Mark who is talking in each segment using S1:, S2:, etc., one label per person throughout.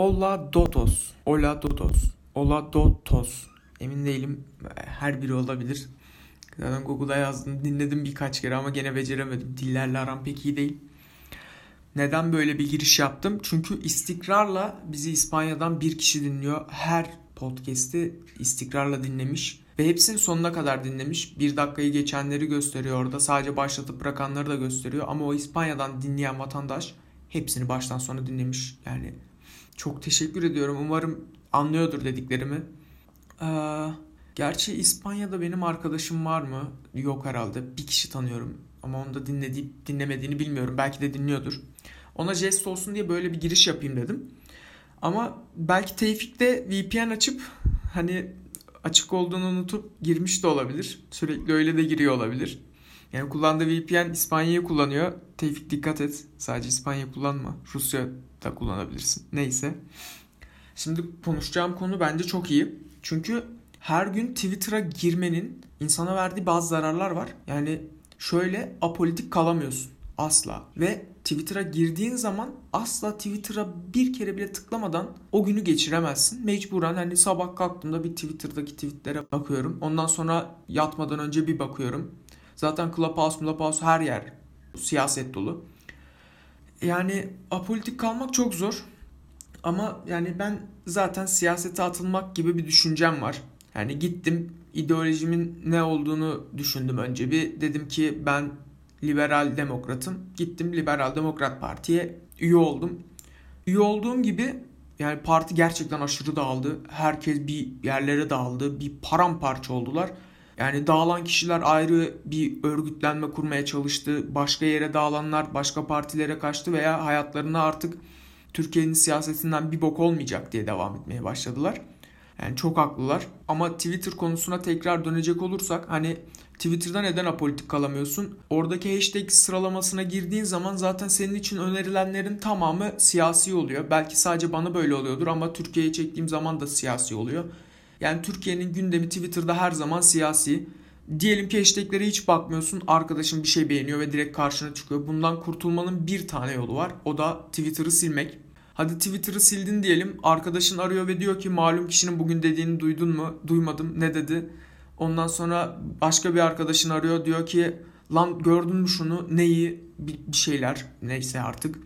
S1: Ola Dotos. Ola Dotos. Ola Dotos. Emin değilim. Her biri olabilir. Zaten Google'a yazdım. Dinledim birkaç kere ama gene beceremedim. Dillerle aram pek iyi değil. Neden böyle bir giriş yaptım? Çünkü istikrarla bizi İspanya'dan bir kişi dinliyor. Her podcast'i istikrarla dinlemiş. Ve hepsini sonuna kadar dinlemiş. Bir dakikayı geçenleri gösteriyor orada. Sadece başlatıp bırakanları da gösteriyor. Ama o İspanya'dan dinleyen vatandaş hepsini baştan sona dinlemiş. Yani çok teşekkür ediyorum. Umarım anlıyordur dediklerimi. Ee, gerçi İspanya'da benim arkadaşım var mı? Yok herhalde. Bir kişi tanıyorum. Ama onu da dinlediği, dinlemediğini bilmiyorum. Belki de dinliyordur. Ona jest olsun diye böyle bir giriş yapayım dedim. Ama belki Tevfik de VPN açıp hani açık olduğunu unutup girmiş de olabilir. Sürekli öyle de giriyor olabilir. Yani kullandığı VPN İspanya'yı kullanıyor. Tevfik dikkat et. Sadece İspanya kullanma. Rusya da kullanabilirsin. Neyse. Şimdi konuşacağım konu bence çok iyi. Çünkü her gün Twitter'a girmenin insana verdiği bazı zararlar var. Yani şöyle apolitik kalamıyorsun asla. Ve Twitter'a girdiğin zaman asla Twitter'a bir kere bile tıklamadan o günü geçiremezsin. Mecburen hani sabah kalktığımda bir Twitter'daki tweetlere bakıyorum. Ondan sonra yatmadan önce bir bakıyorum. Zaten Clubhouse, Clubhouse her yer siyaset dolu. Yani apolitik kalmak çok zor. Ama yani ben zaten siyasete atılmak gibi bir düşüncem var. Yani gittim ideolojimin ne olduğunu düşündüm önce bir. Dedim ki ben liberal demokratım. Gittim Liberal Demokrat Parti'ye üye oldum. Üye olduğum gibi yani parti gerçekten aşırı dağıldı. Herkes bir yerlere dağıldı. Bir paramparça oldular. Yani dağılan kişiler ayrı bir örgütlenme kurmaya çalıştı. Başka yere dağılanlar başka partilere kaçtı veya hayatlarına artık Türkiye'nin siyasetinden bir bok olmayacak diye devam etmeye başladılar. Yani çok haklılar. Ama Twitter konusuna tekrar dönecek olursak hani Twitter'da neden apolitik kalamıyorsun? Oradaki hashtag sıralamasına girdiğin zaman zaten senin için önerilenlerin tamamı siyasi oluyor. Belki sadece bana böyle oluyordur ama Türkiye'ye çektiğim zaman da siyasi oluyor. Yani Türkiye'nin gündemi Twitter'da her zaman siyasi. Diyelim ki hashtaglere hiç bakmıyorsun. Arkadaşın bir şey beğeniyor ve direkt karşına çıkıyor. Bundan kurtulmanın bir tane yolu var. O da Twitter'ı silmek. Hadi Twitter'ı sildin diyelim. Arkadaşın arıyor ve diyor ki malum kişinin bugün dediğini duydun mu? Duymadım. Ne dedi? Ondan sonra başka bir arkadaşın arıyor. Diyor ki lan gördün mü şunu? Neyi? Bir, şeyler. Neyse artık.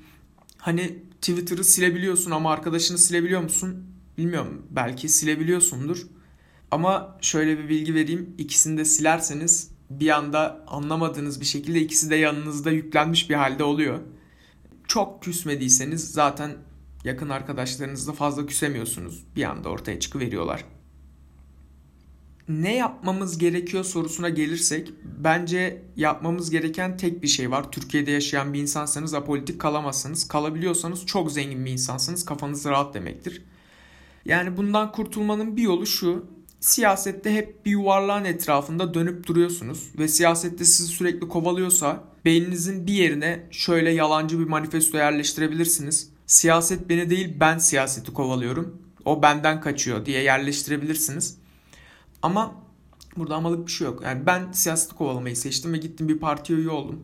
S1: Hani Twitter'ı silebiliyorsun ama arkadaşını silebiliyor musun? Bilmiyorum. Belki silebiliyorsundur. Ama şöyle bir bilgi vereyim. İkisini de silerseniz bir anda anlamadığınız bir şekilde ikisi de yanınızda yüklenmiş bir halde oluyor. Çok küsmediyseniz zaten yakın arkadaşlarınızla fazla küsemiyorsunuz. Bir anda ortaya çıkıveriyorlar. Ne yapmamız gerekiyor sorusuna gelirsek bence yapmamız gereken tek bir şey var. Türkiye'de yaşayan bir insansanız apolitik kalamazsınız. Kalabiliyorsanız çok zengin bir insansınız. Kafanız rahat demektir. Yani bundan kurtulmanın bir yolu şu. Siyasette hep bir yuvarlağın etrafında dönüp duruyorsunuz ve siyasette sizi sürekli kovalıyorsa beyninizin bir yerine şöyle yalancı bir manifesto yerleştirebilirsiniz. Siyaset beni değil ben siyaseti kovalıyorum. O benden kaçıyor diye yerleştirebilirsiniz. Ama burada amalık bir şey yok. Yani ben siyaseti kovalamayı seçtim ve gittim bir partiye üye oldum.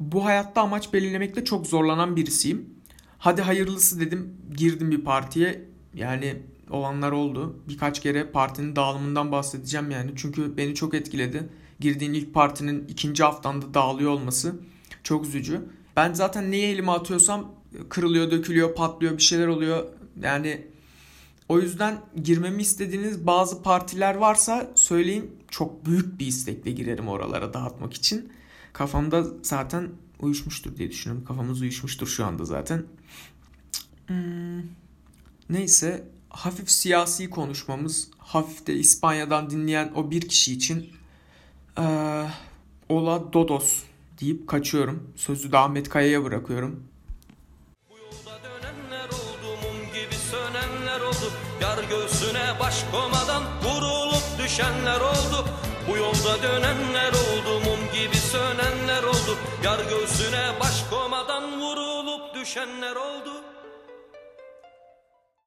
S1: Bu hayatta amaç belirlemekte çok zorlanan birisiyim. Hadi hayırlısı dedim girdim bir partiye. Yani olanlar oldu. Birkaç kere partinin dağılımından bahsedeceğim yani. Çünkü beni çok etkiledi. Girdiğin ilk partinin ikinci haftanda dağılıyor olması çok üzücü. Ben zaten neye elime atıyorsam kırılıyor, dökülüyor, patlıyor, bir şeyler oluyor. Yani o yüzden girmemi istediğiniz bazı partiler varsa söyleyin. Çok büyük bir istekle girerim oralara dağıtmak için. Kafamda zaten uyuşmuştur diye düşünüyorum. Kafamız uyuşmuştur şu anda zaten. Hmm. Neyse hafif siyasi konuşmamız, hafif de İspanya'dan dinleyen o bir kişi için ee, Ola Dodos deyip kaçıyorum. Sözü de Ahmet Kaya'ya bırakıyorum.
S2: Bu yolda dönenler oldu, mum gibi sönenler oldu. Yar göğsüne baş komadan vurulup düşenler oldu. Bu yolda dönenler oldu, mum gibi sönenler oldu. Yar göğsüne baş komadan vurulup düşenler oldu.